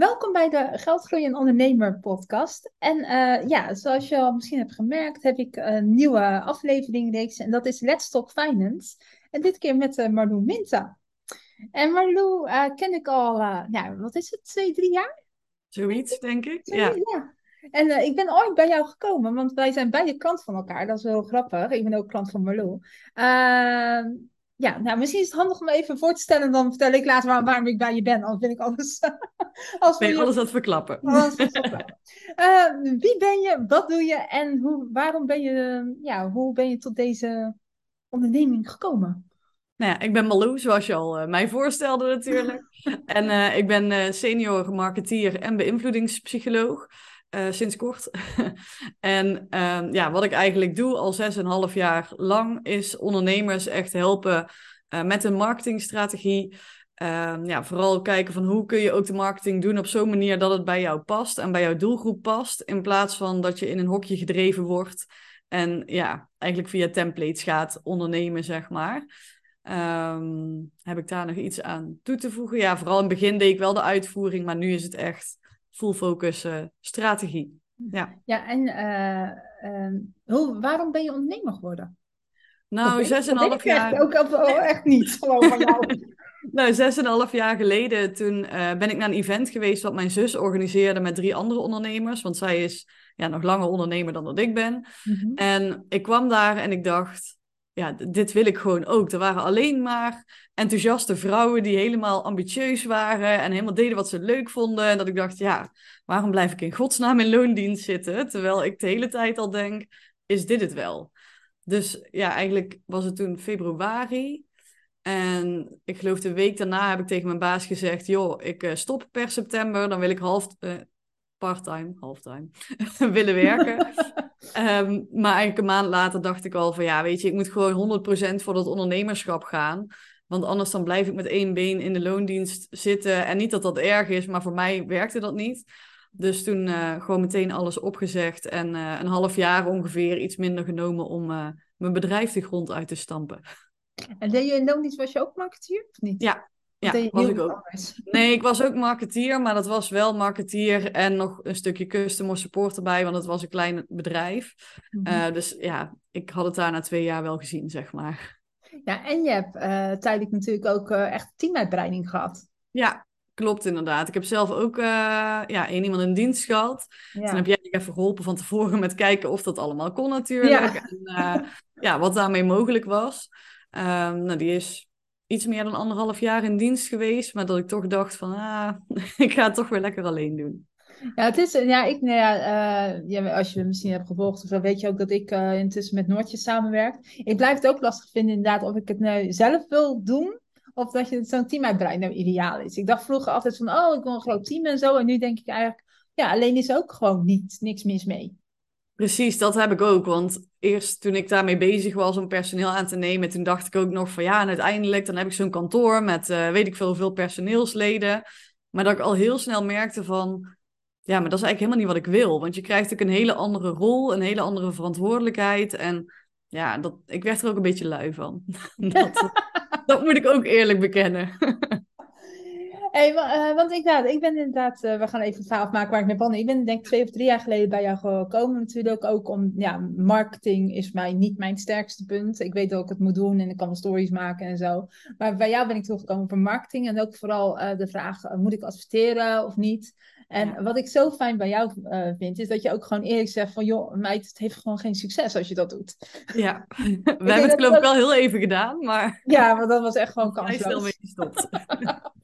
Welkom bij de Geldgroei en Ondernemer podcast. En eh, ja, zoals je al misschien hebt gemerkt, heb ik een nieuwe aflevering reeks en dat is Let's Talk Finance. En dit keer met uh, Marlou Minta. En Marlou uh, ken ik al, ja, wat is het, twee, drie jaar? Zoiets, denk ik. ja. ja. En ik ben ooit bij jou gekomen, want wij zijn beide klant van elkaar. Dat is wel grappig. Ik ben ook klant van Marlou. Ja, nou, misschien is het handig om even voor te stellen. Dan vertel ik later waar, waarom ik bij je ben. Anders vind ik alles... als ben je alles aan het verklappen. Alles uh, wie ben je? Wat doe je? En hoe, waarom ben je... Ja, hoe ben je tot deze onderneming gekomen? Nou ja, ik ben Malou, zoals je al uh, mij voorstelde natuurlijk. en uh, ik ben senior marketeer en beïnvloedingspsycholoog. Uh, sinds kort. en uh, ja, wat ik eigenlijk doe al zes en half jaar lang is ondernemers echt helpen uh, met een marketingstrategie. Ehm, ja, vooral kijken van hoe kun je ook de marketing doen op zo'n manier dat het bij jou past en bij jouw doelgroep past. In plaats van dat je in een hokje gedreven wordt en ja, eigenlijk via templates gaat ondernemen, zeg maar. Um, heb ik daar nog iets aan toe te voegen? Ja, vooral in het begin deed ik wel de uitvoering, maar nu is het echt full focus uh, strategie. Ja, ja en uh, hoe, waarom ben je ondernemer geworden? Nou, zes en half jaar. Echt, ook oh, echt niet gewoon van jou. nou, zes en half jaar geleden, toen uh, ben ik naar een event geweest wat mijn zus organiseerde met drie andere ondernemers. Want zij is ja, nog langer ondernemer dan dat ik ben. Mm -hmm. En ik kwam daar en ik dacht, ja, dit wil ik gewoon ook. Er waren alleen maar enthousiaste vrouwen die helemaal ambitieus waren en helemaal deden wat ze leuk vonden. En dat ik dacht, ja, waarom blijf ik in godsnaam in loondienst zitten? Terwijl ik de hele tijd al denk, is dit het wel? Dus ja, eigenlijk was het toen februari. En ik geloof de week daarna heb ik tegen mijn baas gezegd, joh, ik uh, stop per september. Dan wil ik half, uh, part-time, halftime, willen werken. um, maar eigenlijk een maand later dacht ik al van ja, weet je, ik moet gewoon 100% voor dat ondernemerschap gaan. Want anders dan blijf ik met één been in de loondienst zitten. En niet dat dat erg is, maar voor mij werkte dat niet. Dus toen uh, gewoon meteen alles opgezegd en uh, een half jaar ongeveer iets minder genomen om uh, mijn bedrijf de grond uit te stampen. En deed je in loondienst, was je ook marketeer of niet? Ja, ja, was ik ook. Anders. Nee, ik was ook marketeer, maar dat was wel marketeer en nog een stukje customer support erbij, want het was een klein bedrijf. Mm -hmm. uh, dus ja, ik had het daar na twee jaar wel gezien, zeg maar. Ja, en je hebt uh, tijdelijk natuurlijk ook uh, echt teamuitbreiding gehad. Ja, klopt inderdaad. Ik heb zelf ook ja, één iemand in dienst gehad. Ja. Toen heb jij even geholpen van tevoren met kijken of dat allemaal kon natuurlijk. Ja. En ja, wat daarmee mogelijk was. Um, nou, die is iets meer dan anderhalf jaar in dienst geweest. Maar dat ik toch dacht van, ah, ik ga het toch weer lekker alleen doen. Ja, het is, ja, ik, nou ja, uh, ja, als je me misschien hebt gevolgd, dan weet je ook dat ik uh, intussen met Noortje samenwerk. Ik blijf het ook lastig vinden, inderdaad, of ik het nou zelf wil doen, of dat je zo'n team uitbreidt nou ideaal is. Ik dacht vroeger altijd van, oh, ik wil een groot team en zo. En nu denk ik eigenlijk, ja, alleen is ook gewoon niet, niks mis mee. Precies, dat heb ik ook. Want eerst toen ik daarmee bezig was om personeel aan te nemen, toen dacht ik ook nog van ja, en uiteindelijk dan heb ik zo'n kantoor met uh, weet ik veel hoeveel personeelsleden. Maar dat ik al heel snel merkte van ja, maar dat is eigenlijk helemaal niet wat ik wil. Want je krijgt ook een hele andere rol, een hele andere verantwoordelijkheid. En ja, dat, ik werd er ook een beetje lui van. dat, dat moet ik ook eerlijk bekennen. Hey, uh, want ik, nou, ik ben inderdaad, uh, we gaan even het verhaal afmaken waar ik mee ben. Ik ben denk ik twee of drie jaar geleden bij jou gekomen. Natuurlijk ook om, ja, marketing is mij niet mijn sterkste punt. Ik weet dat ik het moet doen en ik kan stories maken en zo. Maar bij jou ben ik toegekomen voor marketing en ook vooral uh, de vraag, moet ik adverteren of niet? En ja. wat ik zo fijn bij jou vind, is dat je ook gewoon eerlijk zegt van... joh, meid, het heeft gewoon geen succes als je dat doet. Ja, we hebben het geloof ik wel heel even gedaan, maar... Ja, want dat was echt gewoon kansloos. Hij is snel mee gestopt.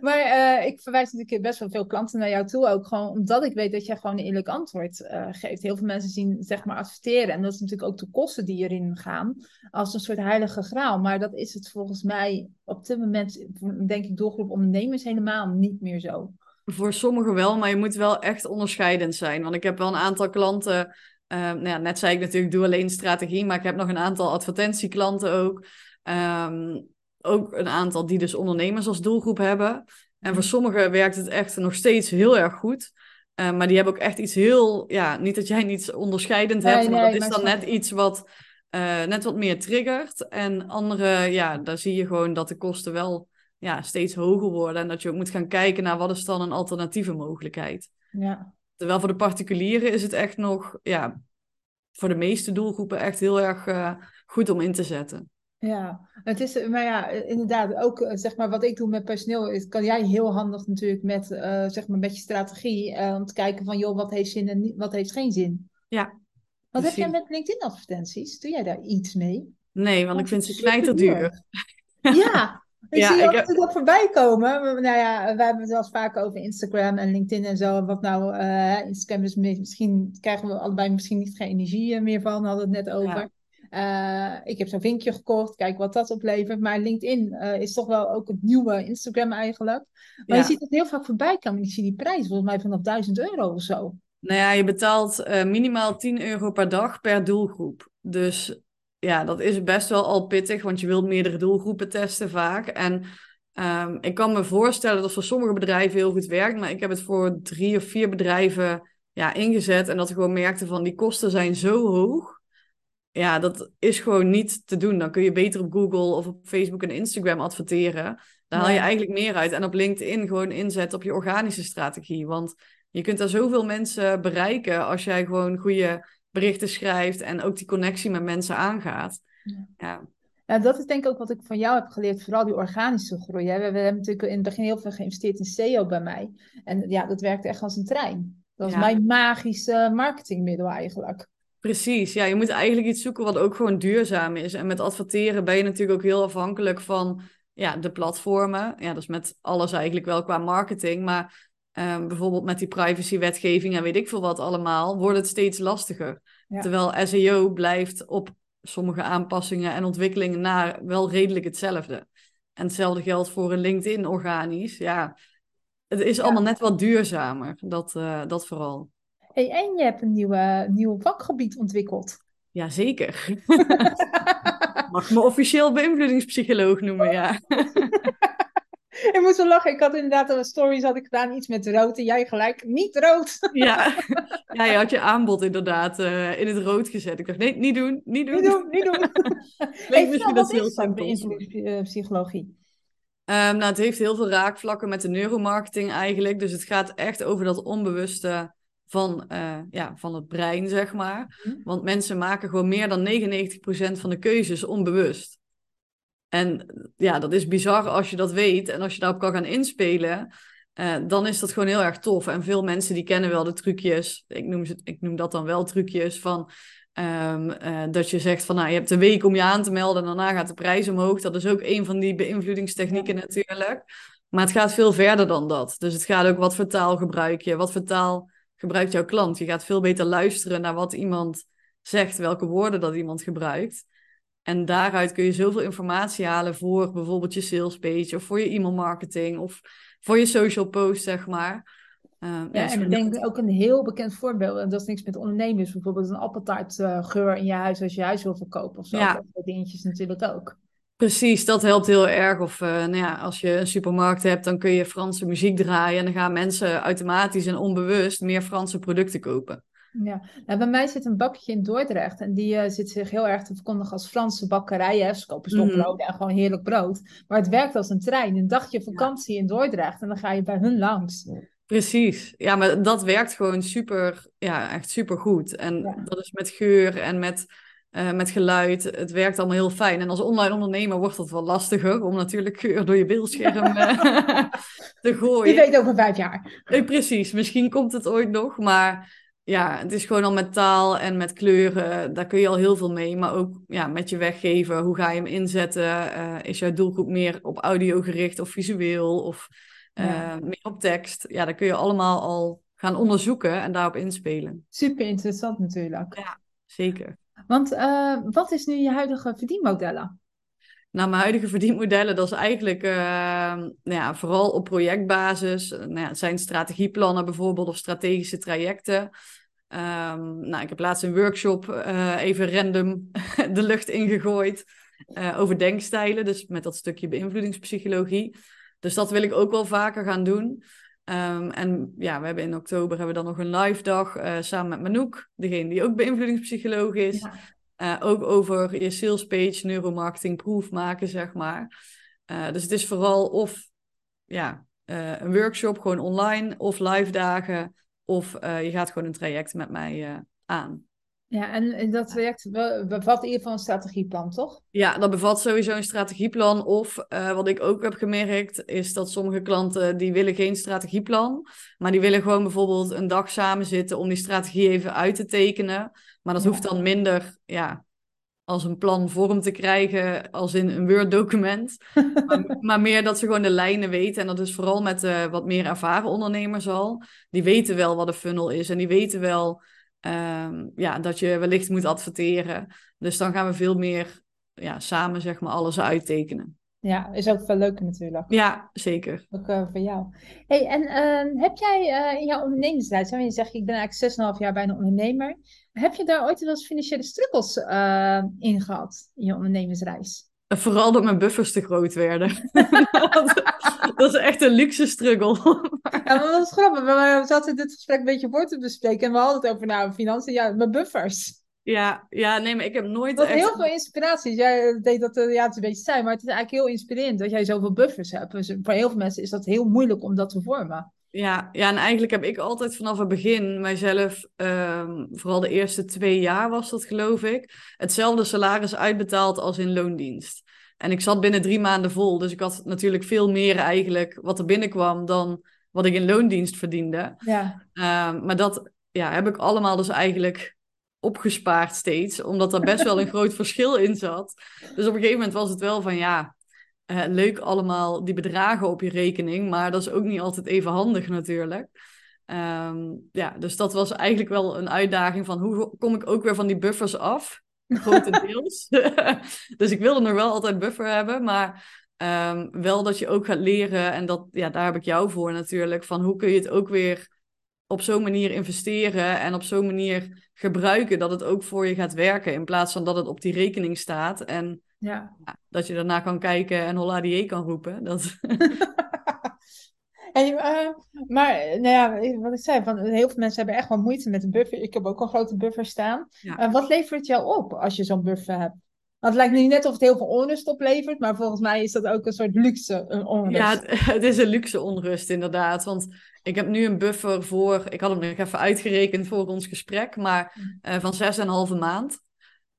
maar uh, ik verwijs natuurlijk best wel veel klanten naar jou toe ook. Gewoon omdat ik weet dat jij gewoon een eerlijk antwoord uh, geeft. Heel veel mensen zien zeg maar adverteren. En dat is natuurlijk ook de kosten die erin gaan. Als een soort heilige graal. Maar dat is het volgens mij op dit moment, denk ik, doelgroep ondernemers helemaal niet meer zo. Voor sommigen wel, maar je moet wel echt onderscheidend zijn. Want ik heb wel een aantal klanten. Uh, nou ja, net zei ik natuurlijk, doe alleen strategie, maar ik heb nog een aantal advertentieklanten ook. Um, ook een aantal die dus ondernemers als doelgroep hebben. En voor sommigen werkt het echt nog steeds heel erg goed. Uh, maar die hebben ook echt iets heel, ja, niet dat jij niets onderscheidend hebt, nee, maar nee, dat is dan net iets wat uh, net wat meer triggert. En andere, ja, daar zie je gewoon dat de kosten wel ja, steeds hoger worden. En dat je ook moet gaan kijken naar wat is dan een alternatieve mogelijkheid. Ja. Terwijl voor de particulieren is het echt nog, ja, voor de meeste doelgroepen echt heel erg uh, goed om in te zetten. Ja, het is, maar ja, inderdaad, ook eh, zeg maar wat ik doe met personeel, is, kan jij heel handig natuurlijk met, uh, zeg maar met je strategie, uh, om te kijken van, joh, wat heeft zin en wat heeft geen zin. Ja. Wat heb jij met LinkedIn-advertenties? Doe jij daar iets mee? Nee, want ik vind ze knijter duur. Ja, ik ja, zie ik heb... dat voorbij komen. Nou ja, we hebben het wel eens vaak over Instagram en LinkedIn en zo. Wat nou, uh, Instagram is misschien, krijgen we allebei misschien niet geen energie meer van, hadden we het net over. Ja. Uh, ik heb zo'n vinkje gekocht, kijk wat dat oplevert. Maar LinkedIn uh, is toch wel ook het nieuwe Instagram eigenlijk. Maar ja. je ziet het heel vaak voorbij komen. Ik zie die prijs volgens mij vanaf 1000 euro of zo. Nou ja, je betaalt minimaal 10 euro per dag per doelgroep. Dus ja, dat is best wel al pittig, want je wilt meerdere doelgroepen testen vaak. En um, ik kan me voorstellen dat voor sommige bedrijven heel goed werkt, maar ik heb het voor drie of vier bedrijven ja, ingezet en dat we gewoon merkten van die kosten zijn zo hoog. Ja, dat is gewoon niet te doen. Dan kun je beter op Google of op Facebook en Instagram adverteren. Daar haal je eigenlijk meer uit. En op LinkedIn gewoon inzetten op je organische strategie. Want je kunt daar zoveel mensen bereiken als jij gewoon goede berichten schrijft en ook die connectie met mensen aangaat. Ja. ja. Dat is denk ik ook wat ik van jou heb geleerd, vooral die organische groei. Hè. We, we, hebben natuurlijk in het begin heel veel geïnvesteerd in SEO bij mij. En ja, dat werkte echt als een trein. Dat was mijn magische marketingmiddel eigenlijk. Precies, ja, je moet eigenlijk iets zoeken wat ook gewoon duurzaam is. En met adverteren ben je natuurlijk ook heel afhankelijk van ja, de platformen. Ja, dus met alles eigenlijk wel qua marketing. Maar Um, bijvoorbeeld met die privacywetgeving en weet ik veel wat allemaal, wordt het steeds lastiger. Terwijl SEO blijft op sommige aanpassingen en ontwikkelingen naar wel redelijk hetzelfde. En hetzelfde geldt voor een LinkedIn organisch. Ja, het is allemaal net wat duurzamer, dat, uh, dat vooral. Hey, en je hebt een nieuwe, nieuw vakgebied ontwikkeld. Jazeker. Mag me officieel beïnvloedingspsycholoog noemen, ja. ik moest wel lachen. Ik had inderdaad een stories had ik gedaan, iets met rood. En jij gelijk, niet rood. ja. ja, je had je aanbod inderdaad uh, in het rood gezet. Ik dacht, nee, niet doen, niet doen. Niet doen, niet doen. hey, misschien dat heel simpel. psychologie? Um, nou, het heeft heel veel raakvlakken met de neuromarketing eigenlijk. Dus het gaat echt over dat onbewuste van, uh, ja, van het brein, zeg maar. Mhm. Want mensen maken gewoon meer dan 99% van de keuzes onbewust. En ja, dat is bizar als je dat weet en als je daarop kan gaan inspelen. Uh, dan is dat gewoon heel erg tof. En veel mensen die kennen wel de trucjes. Ik noem, ze, ik noem dat dan wel trucjes van... Um, uh, dat je zegt van nou, je hebt een week om je aan te melden en daarna gaat de prijs omhoog. Dat is ook een van die beïnvloedingstechnieken natuurlijk. Maar het gaat veel verder dan dat. Dus het gaat ook wat voor taal gebruik je, wat voor taal gebruikt jouw klant. Je gaat veel beter luisteren naar wat iemand zegt, welke woorden dat iemand gebruikt. En daaruit kun je zoveel informatie halen voor bijvoorbeeld je sales page of voor je e-mail marketing of voor je social post, zeg maar. Uh, ja, en ik denk ook een heel bekend voorbeeld, en dat is niks met ondernemers, bijvoorbeeld een appeltaartgeur in je huis als je huis wil verkopen of zo. Ja. Dat soort dingetjes natuurlijk ook. Precies, dat helpt heel erg. Of uh, nou ja, als je een supermarkt hebt, dan kun je Franse muziek draaien en dan gaan mensen automatisch en onbewust meer Franse producten kopen. Ja, nou, bij mij zit een bakje in Dordrecht en die uh, zit zich heel erg te verkondigen als Franse bakkerij. Hè. Ze kopen stokbrood mm. en gewoon heerlijk brood. Maar het werkt als een trein. Een dagje vakantie in Dordrecht en dan ga je bij hun langs. Precies, ja, maar dat werkt gewoon super, ja, echt super goed. En ja. dat is met geur en met, uh, met geluid. Het werkt allemaal heel fijn. En als online ondernemer wordt dat wel lastiger om natuurlijk geur door je beeldscherm uh, te gooien. Je weet over vijf jaar. precies, misschien komt het ooit nog, maar ja, het is gewoon al met taal en met kleuren, daar kun je al heel veel mee. Maar ook ja, met je weggeven, hoe ga je hem inzetten? Uh, is jouw doelgroep meer op audio gericht of visueel of meer op tekst? Ja, daar kun je allemaal al gaan onderzoeken en daarop inspelen. Super interessant natuurlijk. Ja, zeker. Want uh, wat is nu je huidige verdienmodellen? Nou, mijn huidige verdienmodellen, dat is eigenlijk uh, nou ja, vooral op projectbasis. Nou ja, het zijn strategieplannen bijvoorbeeld of strategische trajecten. Um, nou, ik heb laatst een workshop even random de lucht ingegooid over denkstijlen, dus met dat stukje beïnvloedingspsychologie. Dus dat wil ik ook wel vaker gaan doen. Um, en ja, we hebben in oktober hebben we dan nog een live dag uh, samen met Manouk, degene die ook beïnvloedingspsycholoog is. Ja. ook over je sales page, neuromarketing proof maken, zeg maar. dus het is vooral of ja, een workshop gewoon online, of live dagen, of je gaat gewoon een traject met mij aan. Ja, en dat traject bevat in ieder geval een strategieplan, toch? Ja, dat bevat sowieso een strategieplan. Of uh, wat ik ook heb gemerkt, is dat sommige klanten die willen geen strategieplan. Maar die willen gewoon bijvoorbeeld een dag samen zitten om die strategie even uit te tekenen. Maar dat hoeft dan minder ja, als een plan vorm te krijgen, als in een Word-document. maar, maar, meer dat ze gewoon de lijnen weten. En dat is vooral met uh, wat meer ervaren ondernemers al. Die weten wel wat een funnel is en die weten wel Ehm, ja, dat je wellicht moet adverteren. Dus dan gaan we veel meer ja, samen zeg maar, alles uittekenen. Ja, is ook veel leuker natuurlijk. Ja, zeker. Ook uh, voor jou. Hey, en ehm, heb jij uh, in jouw ondernemersreis, je zegt ik ben eigenlijk 6,5 jaar bijna ondernemer. Heb je daar ooit wel eens financiële struggles uh, in gehad in je ondernemersreis? Vooral dat mijn buffers te groot werden. dat is echt een luxe struggle. Ja, maar dat is grappig. We zaten dit gesprek een beetje voor te bespreken. En we hadden het over nou, financiën. Ja, mijn buffers. Ja, ja, nee, maar ik heb nooit echt... heel veel inspiratie. Jij deed dat, ja, het is een beetje saai, maar het is eigenlijk heel inspirerend dat jij zoveel buffers hebt. Dus voor heel veel mensen is dat heel moeilijk om dat te vormen. Ja, ja, en eigenlijk heb ik altijd vanaf het begin mijzelf, um, vooral de eerste twee jaar was dat geloof ik, hetzelfde salaris uitbetaald als in loondienst. En ik zat binnen drie maanden vol, dus ik had natuurlijk veel meer eigenlijk wat er binnenkwam dan wat ik in loondienst verdiende. Ja. Um, maar dat ja, heb ik allemaal dus eigenlijk opgespaard steeds, omdat er best wel een groot verschil in zat. Dus op een gegeven moment was het wel van ja, uh, leuk allemaal die bedragen op je rekening, maar dat is ook niet altijd even handig natuurlijk. Um, ja, dus dat was eigenlijk wel een uitdaging van hoe kom ik ook weer van die buffers af, grotendeels. dus ik wilde nog wel altijd buffer hebben, maar um, wel dat je ook gaat leren, en dat, ja, daar heb ik jou voor natuurlijk, van hoe kun je het ook weer op zo'n manier investeren en op zo'n manier gebruiken dat het ook voor je gaat werken, in plaats van dat het op die rekening staat en ja. dat je daarna kan kijken en holla die kan roepen. Dat... en, uh, maar nou ja, wat ik zei, van, heel veel mensen hebben echt wel moeite met een buffer. Ik heb ook een grote buffer staan. Uh, wat levert het jou op als je zo'n buffer hebt? Want het lijkt nu net of het heel veel onrust oplevert, maar volgens mij is dat ook een soort luxe een onrust. Ja, het, het, is een luxe onrust inderdaad. Want ik heb nu een buffer voor, ik had hem nog even uitgerekend voor ons gesprek, maar uh, van 6,5 maand.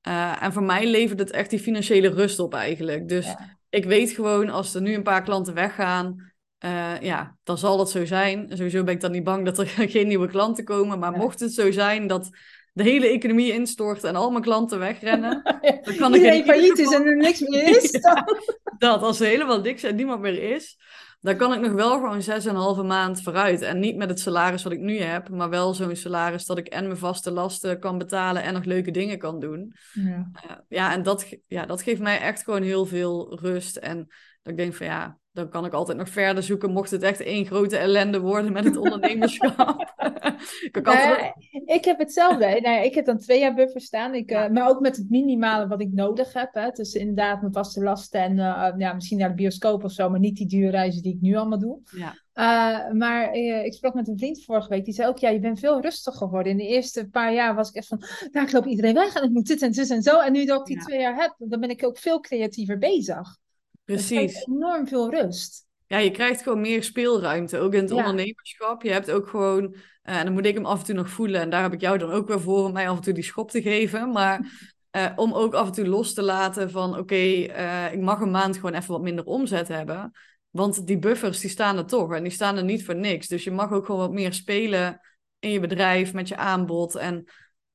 Uh, en voor mij levert het echt die financiële rust op eigenlijk. Dus ik weet gewoon, als er nu een paar klanten weggaan, uh, ja, dan zal dat zo zijn. Sowieso ben ik dan niet bang dat er geen nieuwe klanten komen. Maar mocht het zo zijn dat de hele economie instort en al mijn klanten wegrennen. dan kan Iedereen ik failliet is en er niks meer is. dat, als er helemaal niks en niemand meer is, dan kan ik nog wel gewoon 6,5 maand vooruit. En niet met het salaris wat ik nu heb, maar wel zo'n salaris dat ik en mijn vaste lasten kan betalen en nog leuke dingen kan doen. Ja, uh, ja en dat, ja, dat geeft mij echt gewoon heel veel rust. En dat ik denk van ja, dan kan ik altijd nog verder zoeken, mocht het echt één grote ellende worden met het ondernemerschap. ik, heb hetzelfde. nee, ik heb dan twee jaar buffer staan. Ik, ja. uh, maar ook met het minimale wat ik nodig heb. Hè. Dus inderdaad mijn vaste lasten en uh, ja, misschien naar de bioscoop of zo, maar niet die dure reizen die ik nu allemaal doe. Ja. Uh, maar ik sprak met een vriend vorige week, die zei ook, ja, je bent veel rustiger geworden. In de eerste paar jaar was ik echt van, nou, ik loop iedereen weg en ik moet dit en dit en zo. En nu dat ik die ja. twee jaar heb, dan ben ik ook veel creatiever bezig. Precies. enorm veel rust. Ja, je krijgt gewoon meer speelruimte, ook in het ondernemerschap. Je hebt ook gewoon, uh, en dan moet ik hem af en toe nog voelen, en daar heb ik jou dan ook weer voor om mij af en toe die schop te geven. Maar uh, om ook af en toe los te laten van, oké, okay, uh, ik mag een maand gewoon even wat minder omzet hebben. Want die buffers, die staan er toch en die staan er niet voor niks. Dus je mag ook gewoon wat meer spelen in je bedrijf, met je aanbod. En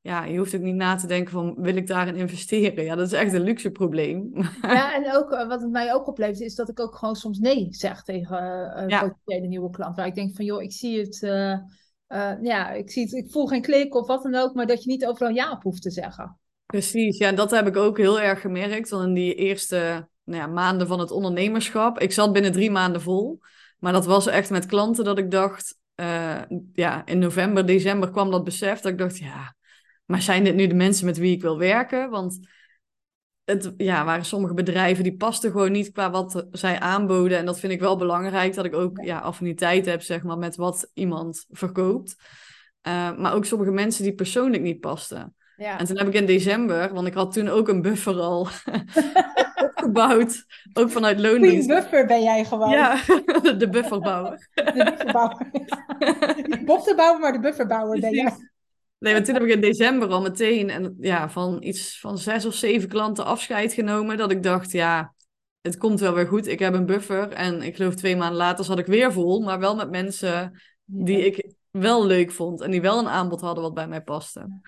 ja, je hoeft ook niet na te denken van, wil ik daarin investeren? Ja, dat is echt een luxe probleem. Ja, en ook uh, wat het mij ook oplevert, is dat ik ook gewoon soms nee zeg tegen uh, ja. potentiële nieuwe klant. Waar ik denk van, joh, ik zie het, uh, ja, ik, zie het, ik voel geen klik of wat dan ook, maar dat je niet overal ja op hoeft te zeggen. Precies, ja, dat heb ik ook heel erg gemerkt. Dan in die eerste nou ja, maanden van het ondernemerschap. Ik zat binnen drie maanden vol. Maar dat was echt met klanten dat ik dacht, ja, in november, december kwam dat besef dat ik dacht, ja, maar zijn dit nu de mensen met wie ik wil werken? Want het ja, waren sommige bedrijven die pasten gewoon niet qua wat zij aanboden. En dat vind ik wel belangrijk, dat ik ook ja, affiniteit heb zeg maar, met wat iemand verkoopt. Uh, maar ook sommige mensen die persoonlijk niet pasten. Ja. En toen heb ik in december, want ik had toen ook een buffer al gebouwd. Ook vanuit Queen loondienst. buffer ben jij gewoon. Ja, de bufferbouwer. De bufferbouwer. Niet de bouwer, maar de bufferbouwer ben jij. Nee, want toen heb ik in december al meteen en, ja, van iets van zes of zeven klanten afscheid genomen. Dat ik dacht, ja, het komt wel weer goed. Ik heb een buffer. En ik geloof twee maanden later zat ik weer vol. Maar wel met mensen die ik wel leuk vond. En die wel een aanbod hadden wat bij mij paste.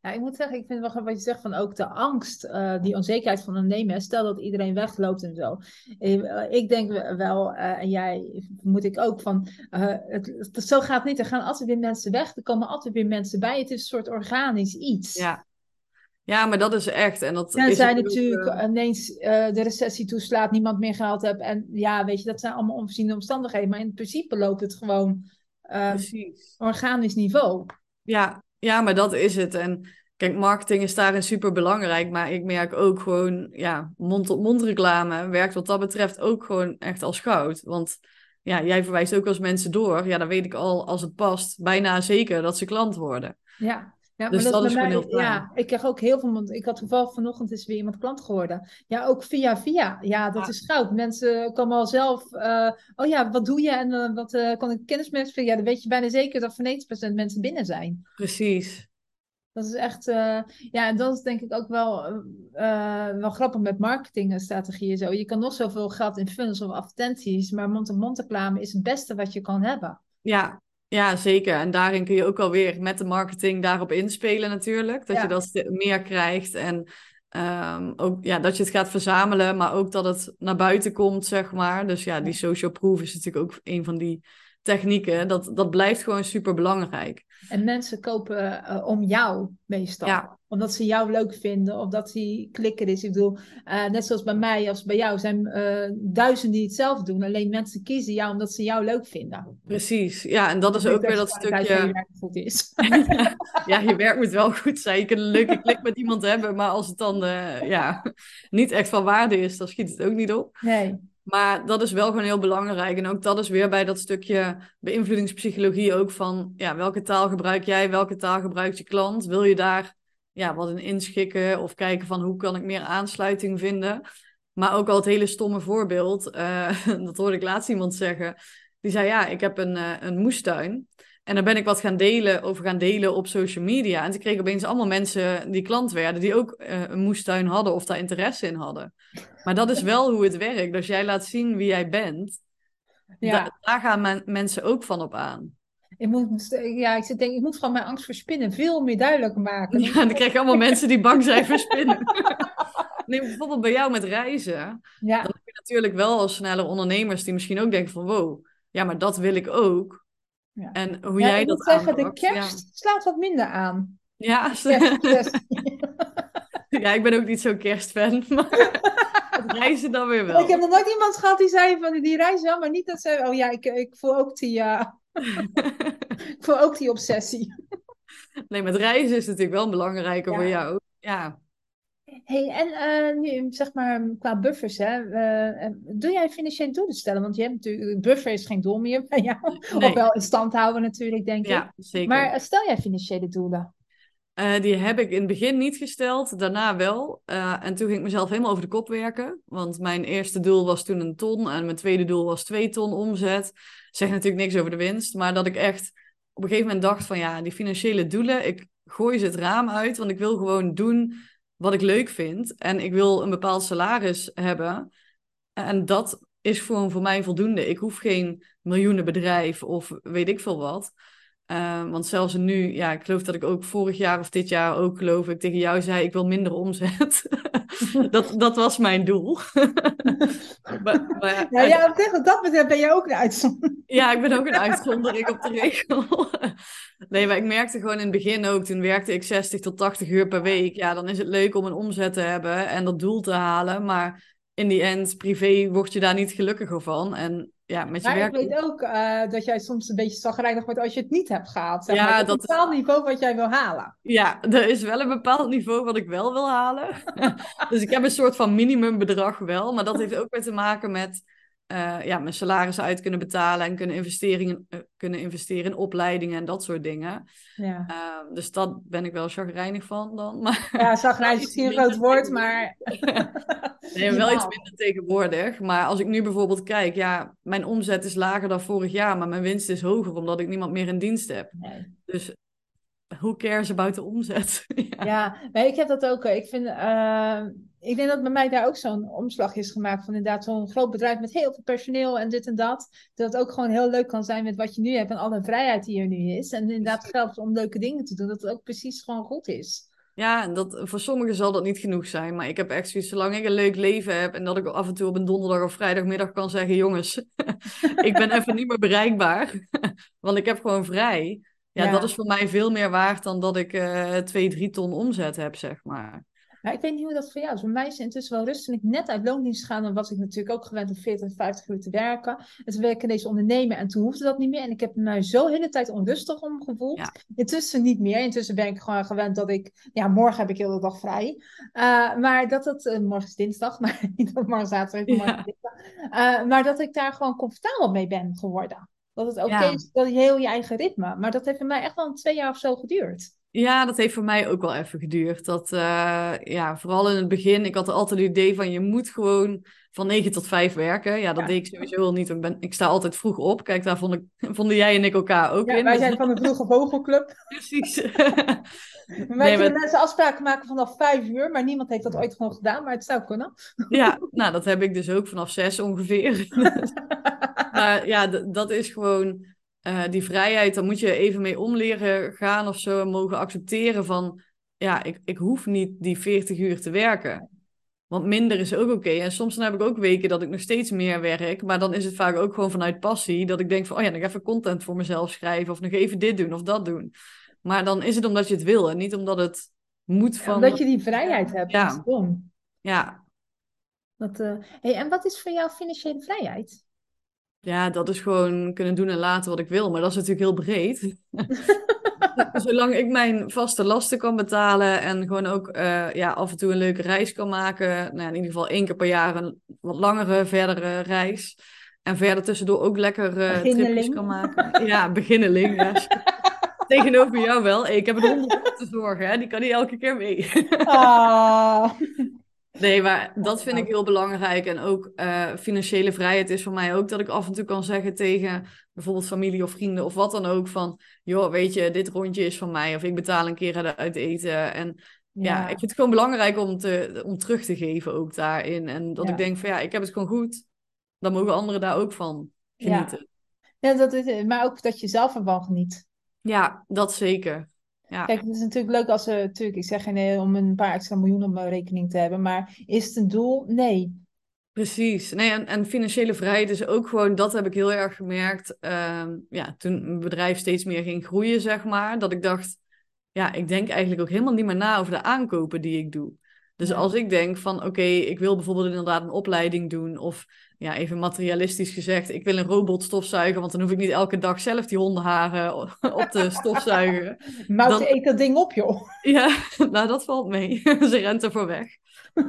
Ja, ik moet zeggen, ik vind wel wat je zegt van ook de angst, eh, die onzekerheid van ondernemen. Stel dat iedereen wegloopt en zo. Eh, ik denk wel, eh, en jij moet ik ook van, het, het, zo gaat het niet. Er gaan altijd weer mensen weg, er komen altijd weer mensen bij. Het is een soort organisch iets. Ja, ja, maar dat is echt. En dat ook, natuurlijk eh, ineens eh, de recessie toeslaat, niemand meer geld hebt. En ja, weet je, dat zijn allemaal onvoorziene omstandigheden. Maar in principe loopt het gewoon uh, organisch niveau. Ja, ja, maar dat is het. En kijk, marketing is daarin super belangrijk. Maar ik merk ook gewoon, ja, mond-tot-mond reclame werkt wat dat betreft ook gewoon echt als goud. Want ja, jij verwijst ook als mensen door. Ja, dan weet ik al, als het past, bijna zeker dat ze klant worden. Ja, ja, dus dat, is bij gewoon heel fijn. Ja, ik krijg ook heel veel. Ik had toevallig vanochtend is weer iemand klant geworden. Ja, ook via via. Ja, dat is goud. Mensen komen al zelf. eh, oh ja, wat doe je en eh, wat eh, kan ik kennis met? Ja, dan weet je bijna zeker dat van 90% mensen binnen zijn. Precies. Dat is echt. ja, en dat is denk ik ook wel, wel grappig met marketingstrategieën. Zo. Je kan nog zoveel geld in funnels of advertenties, maar mond-to-mond reclame is het beste wat je kan hebben. Ja, ja, zeker. En daarin kun je ook alweer met de marketing daarop inspelen natuurlijk. Dat Ja. je dat meer krijgt en ehm, ook ja, dat je het gaat verzamelen, maar ook dat het naar buiten komt, zeg maar. Dus ja, die social proof is natuurlijk ook een van die technieken. Dat, dat blijft gewoon super belangrijk. En mensen kopen eh, om jou meestal. Ja. Omdat ze jou leuk vinden of dat die klikker is. Ik bedoel, eh, net zoals bij mij als bij jou zijn eh, duizenden die het zelf doen. Alleen mensen kiezen jou omdat ze jou leuk vinden. Precies. Ja, en dat is Ik ook weer dat kwaliteit van je stukje. werk goed is. Ja, je werk moet wel goed zijn. Je kunt een leuke klik met iemand hebben, maar als het dan ja, niet echt van waarde is, dan schiet het ook niet op. Nee. Maar dat is wel gewoon heel belangrijk. En ook dat is weer bij dat stukje beïnvloedingspsychologie ook van... Ja, welke taal gebruik jij? Welke taal gebruikt je klant? Wil je daar ja, wat in inschikken? Of kijken van hoe kan ik meer aansluiting vinden? Maar ook al het hele stomme voorbeeld. eh, dat hoorde ik laatst iemand zeggen. Die zei, ja, ik heb een, eh, een moestuin. En daar ben ik wat gaan delen, over gaan delen op social media. En toen kreeg ik opeens allemaal mensen die klant werden... die ook eh, een moestuin hadden of daar interesse in hadden. Maar dat is wel hoe het werkt. Dus jij laat zien wie jij bent. Ja. Da- daar gaan men- mensen ook van op aan. Ik moet, ja, ik denk, ik moet gewoon mijn angst voor spinnen veel meer duidelijker maken. Ja, dan krijg je allemaal mensen die bang zijn voor spinnen. Neem bijvoorbeeld bij jou met reizen. Ja, Dan heb je natuurlijk wel al snelle ondernemers die misschien ook denken van... wow, ja, maar dat wil ik ook. Ja. En hoe ja jij ik dat moet zeggen, de ja. kerst slaat wat minder aan. Ja, Kerst, kerst. ja, ik ben ook niet zo'n kerstfan. Maar reizen dan weer wel. Ik heb nog nooit iemand gehad die zei van die reis wel, maar niet dat ze. Oh ja, ik, ik voel ook die, eh, ik voel ook die obsessie. Nee, met reizen is natuurlijk wel belangrijker voor jou. Ja, Hey, en eh, nu zeg maar qua buffers, hè, eh, eh, doe jij financiële doelen stellen? Want je hebt natuurlijk, buffer is geen doel meer bij jou. Nee. Of wel in stand houden natuurlijk, denk ik. ja zeker. Maar stel jij financiële doelen? Die heb ik in het begin niet gesteld, daarna wel. En toen ging ik mezelf helemaal over de kop werken. Want mijn eerste doel was toen een ton en mijn tweede doel was twee ton omzet. Zeg natuurlijk niks over de winst, maar dat ik echt op een gegeven moment dacht van ja, die financiële doelen, ik gooi ze het raam uit, want ik wil gewoon doen wat ik leuk vind. En ik wil een bepaald salaris hebben. En dat is gewoon voor mij voldoende. Ik hoef geen miljoenenbedrijf of weet ik veel wat. Eh, want zelfs nu, ja, ik geloof dat ik ook vorig jaar of dit jaar ook geloof ik tegen jou zei, ik wil minder omzet. dat, dat was mijn doel. maar, maar, Nou ja, op dat betreft ben jij ook een uitzondering. ja, ik ben ook een uitzondering op de regel. nee, maar ik merkte gewoon in het begin ook, toen werkte ik 60 tot 80 uur per week. Ja, dan is het leuk om een omzet te hebben en dat doel te halen. Maar in die end, privé, word je daar niet gelukkiger van. En ja, met je Maar ik werk... weet ook eh, dat jij soms een beetje zagrijnig wordt als je het niet hebt gehaald. Zeg Ja, maar, dat een bepaald niveau wat jij wil halen. Ja, er is wel een bepaald niveau wat ik wel wil halen. dus ik heb een soort van minimumbedrag wel. Maar dat heeft ook weer te maken met uh, ja, mijn salaris uit kunnen betalen en kunnen, investeringen, uh, kunnen investeren in opleidingen en dat soort dingen. Ja. Uh, dus dat ben ik wel chagrijnig van dan. Maar, ja, chagrijnig is een groot woord, maar... nee, wel iets minder tegenwoordig. Maar als ik nu bijvoorbeeld kijk, ja, mijn omzet is lager dan vorig jaar, maar mijn winst is hoger omdat ik niemand meer in dienst heb. Nee. Dus who cares about de omzet? ja, ja ik heb dat ook. Ik vind ik denk dat bij mij daar ook zo'n omslag is gemaakt van inderdaad zo'n groot bedrijf met heel veel personeel en dit en dat. Dat het ook gewoon heel leuk kan zijn met wat je nu hebt en alle vrijheid die er nu is. En inderdaad geld om leuke dingen te doen, dat het ook precies gewoon goed is. Ja, dat, voor sommigen zal dat niet genoeg zijn. Maar ik heb echt zoiets, zolang ik een leuk leven heb en dat ik af en toe op een donderdag of vrijdagmiddag kan zeggen: jongens, ik ben even niet meer bereikbaar, want ik heb gewoon vrij. Ja, dat is voor mij veel meer waard dan dat ik uh, twee, drie ton omzet heb, zeg maar. Maar ik weet niet hoe dat voor jou is. Voor mij is het intussen wel rustig. Toen ik net uit loondienst gegaan, dan was ik natuurlijk ook gewend om 40, 50 uur te werken. En toen werkte deze ondernemer en toen hoefde dat niet meer. En ik heb me zo de hele tijd onrustig om gevoeld. Intussen niet meer. Intussen ben ik gewoon gewend dat ik... Ja, morgen heb ik heel de dag vrij. Uh, maar dat het... Uh, morgen is dinsdag, maar niet morgen zaterdag dinsdag. Uh, maar dat ik daar gewoon comfortabel mee ben geworden. Dat het oké is, dat je heel je eigen ritme. Maar dat heeft voor mij echt wel twee jaar of zo geduurd. Ja, dat heeft voor mij ook wel even geduurd. Dat, uh, ja, vooral in het begin, ik had altijd het idee van je moet gewoon van 9 tot 5 werken. Ja, dat deed ik sowieso wel niet. Ik, ben, ik sta altijd vroeg op. Kijk, daar vond ik, vonden jij en ik elkaar ook ja, in. Wij dus zijn van de Vroege Vogelclub. Precies. wij nee, kunnen mensen afspraken maken vanaf 5 uur, maar niemand heeft dat ooit gewoon gedaan, maar het zou kunnen. ja, nou, dat heb ik dus ook vanaf 6 ongeveer. Maar ja, dat is gewoon uh, die vrijheid, daar moet je even mee omleren gaan of zo. En mogen accepteren van, ja, ik, ik hoef niet die 40 uur te werken. Want minder is ook oké. En soms dan heb ik ook weken dat ik nog steeds meer werk. Maar dan is het vaak ook gewoon vanuit passie. Dat ik denk van, oh ja, nog even content voor mezelf schrijven. Of nog even dit doen of dat doen. Maar dan is het omdat je het wil. En niet omdat het moet van... omdat je die vrijheid hebt. Ja. Ja. Dat, uh... hey, en wat is voor jou financiële vrijheid? Ja, dat is gewoon kunnen doen en laten wat ik wil. Maar dat is natuurlijk heel breed. Zolang ik mijn vaste lasten kan betalen en gewoon ook uh, ja, af en toe een leuke reis kan maken. Nou, in ieder geval één keer per jaar een wat langere, verdere reis. En verder tussendoor ook lekker uh, tripjes kan maken. Ja, beginneling. Ja. Tegenover jou wel. ik heb een hond om te zorgen, hè? die kan niet elke keer mee. ah. Nee, maar dat vind ik heel belangrijk. En ook uh, financiële vrijheid is voor mij ook dat ik af en toe kan zeggen tegen bijvoorbeeld familie of vrienden of wat dan ook van, joh, weet je, dit rondje is van mij of ik betaal een keer uit eten. En ja, ik vind het gewoon belangrijk om, te, om terug te geven ook daarin. En dat ik denk van, ja, ik heb het gewoon goed. Dan mogen anderen daar ook van genieten. Ja, dat is, maar ook dat je zelf ervan geniet. Ja, dat zeker. Ja. Kijk, het is natuurlijk leuk als ze, natuurlijk, ik zeg geen om een paar extra miljoen op mijn rekening te hebben, maar is het een doel? Nee. Precies. Nee, en, en financiële vrijheid is ook gewoon, dat heb ik heel erg gemerkt, uh, ja, toen mijn bedrijf steeds meer ging groeien, zeg maar, dat ik dacht, ja, ik denk eigenlijk ook helemaal niet meer na over de aankopen die ik doe. Dus als ik denk van oké, ik wil bijvoorbeeld inderdaad een opleiding doen. Of ja, even materialistisch gezegd, ik wil een robot stofzuigen. Want dan hoef ik niet elke dag zelf die hondenharen op te stofzuigen. Mout dan... eet dat ding op joh. Ja, nou dat valt mee. Ze rent ervoor weg.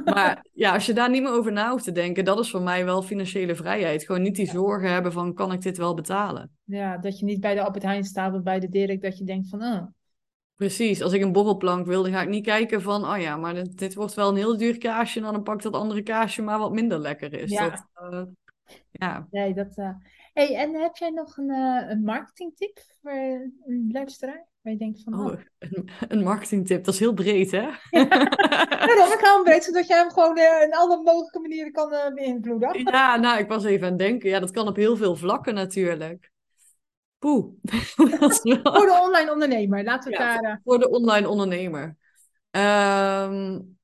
Maar ja, als je daar niet meer over na hoeft te denken, dat is voor mij wel financiële vrijheid. Gewoon niet die zorgen hebben van kan ik dit wel betalen. Ja, dat je niet bij de Albert Heijn staat of bij de Dirk dat je denkt van oh, Precies, als ik een borrelplank wil, dan ga ik niet kijken van, oh ja, maar dit, dit wordt wel een heel duur kaasje en dan pak ik dat andere kaasje maar wat minder lekker is. Ja. Dat, uh, ja. Nee, dat, uh... hey, en heb jij nog een, uh, een marketingtip voor een luisteraar? Waar je denkt van, oh, oh. Een, een, marketingtip, dat is heel breed, hè? Ja, ja ik ga hem breed, zodat jij hem gewoon in alle mogelijke manieren kan beïnvloeden. Ja, nou, ik was even aan het denken. Ja, dat kan op heel veel vlakken natuurlijk. Poeh. Voor de online ondernemer, laten we ja, daar... Voor de online ondernemer. Um,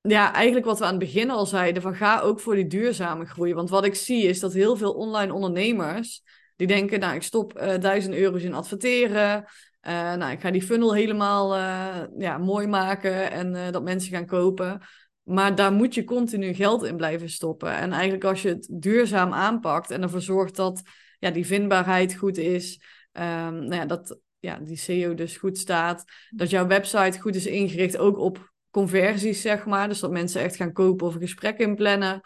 ja, eigenlijk wat we aan het begin al zeiden, van ga ook voor die duurzame groei. Want wat ik zie is dat heel veel online ondernemers, die denken, nou ik stop uh, duizend euro's in adverteren. Uh, nou, ik ga die funnel helemaal uh, ja, mooi maken en dat mensen gaan kopen. Maar daar moet je continu geld in blijven stoppen. En eigenlijk als je het duurzaam aanpakt en ervoor zorgt dat ja, die vindbaarheid goed is. Um, nou ja, dat ja, die SEO dus goed staat. Dat jouw website goed is ingericht, ook op conversies, zeg maar. Dus dat mensen echt gaan kopen of een gesprek inplannen.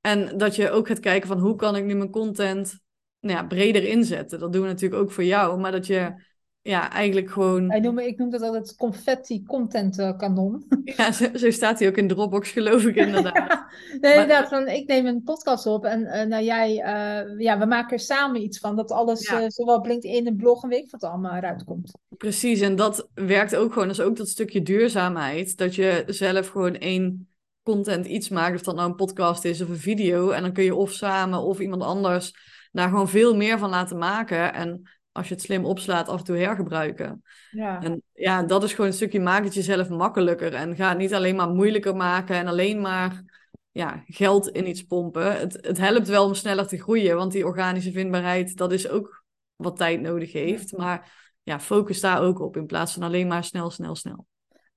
En dat je ook gaat kijken van hoe kan ik nu mijn content nou ja, breder inzetten. Dat doen we natuurlijk ook voor jou. Maar dat je ja, eigenlijk gewoon... Ik noem, ik noem dat altijd confetti content eh, kanon. Ja, zo, zo, staat hij ook in Dropbox geloof ik inderdaad. nee, inderdaad. Van, ik neem een podcast op en uh, nou, jij, uh, ja, we maken er samen iets van. Dat alles, ja. zowel LinkedIn, een blog en weet wat allemaal eruit komt. Precies, en dat werkt ook gewoon. Dat is ook dat stukje duurzaamheid. Dat je zelf gewoon één content iets maakt. Of dat nou een podcast is of een video. En dan kun je of samen of iemand anders daar gewoon veel meer van laten maken. En als je het slim opslaat, af en toe hergebruiken. Ja. En ja, dat is gewoon een stukje maak het jezelf makkelijker. En ga het niet alleen maar moeilijker maken en alleen maar ja, geld in iets pompen. Het, het helpt wel om sneller te groeien, want die organische vindbaarheid, dat is ook wat tijd nodig heeft. Maar ja, focus daar ook op in plaats van alleen maar snel, snel, snel.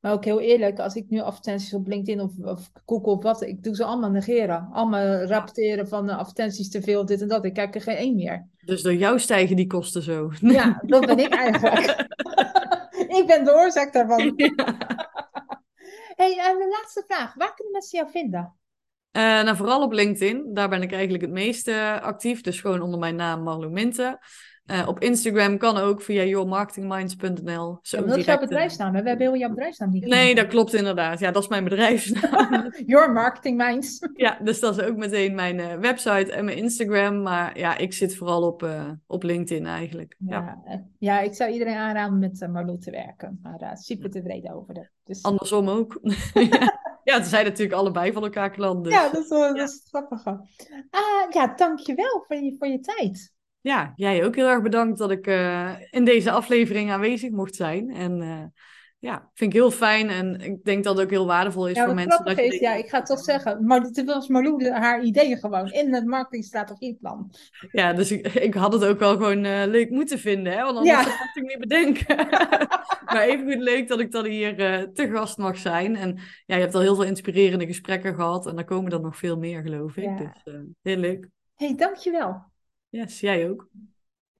Maar ook heel eerlijk, als ik nu advertenties op LinkedIn of, of Google of wat, ik doe ze allemaal negeren. Allemaal rapporteren van uh, advertenties te veel, dit en dat. Ik kijk er geen één meer. Dus door jou stijgen die kosten zo. Ja, dat ben ik eigenlijk. ik ben de oorzaak daarvan. hey, en de laatste vraag. Waar kunnen mensen jou vinden? Uh, nou, vooral op LinkedIn. Daar ben ik eigenlijk het meeste actief. Dus gewoon onder mijn naam Marlo Minten. Uh, op Instagram kan ook via yourmarketingminds.nl. Ja, dat is jouw bedrijfsnaam, hè? We hebben heel jouw bedrijfsnaam niet Nee, dat klopt inderdaad. Ja, dat is mijn bedrijfsnaam. Your Marketing Minds. ja, dus dat is ook meteen mijn uh, website en mijn Instagram. Maar ja, ik zit vooral op, uh, op LinkedIn eigenlijk. Ja, ja. ja. ik zou iedereen aanraden met Marlo te werken. Maar super tevreden over dat. Dus... Andersom ook. ja, ze zijn natuurlijk allebei van elkaar klanten. Dus. Ja, dat is, wel, dat is grappig. ja, dankjewel voor je, voor je tijd ja, jij ook heel erg bedankt dat ik uh, in deze aflevering aanwezig mocht zijn. En uh, ja, vind ik heel fijn en ik denk dat het ook heel waardevol is ja, voor mensen. Dat is, ja, ik ga het toch zeggen, maar het was Marlou haar ideeën gewoon in het marketingstrategieplan. Ja, dus ik, ik had het ook wel gewoon uh, leuk moeten vinden, hè? want anders ja. had ik niet bedenken. maar even goed leuk dat ik dan hier te gast mag zijn. En ja, je hebt al heel veel inspirerende gesprekken gehad en daar komen er nog veel meer, geloof ik. Ja. Dus heel leuk. hey, dankjewel. Yes, jij ook.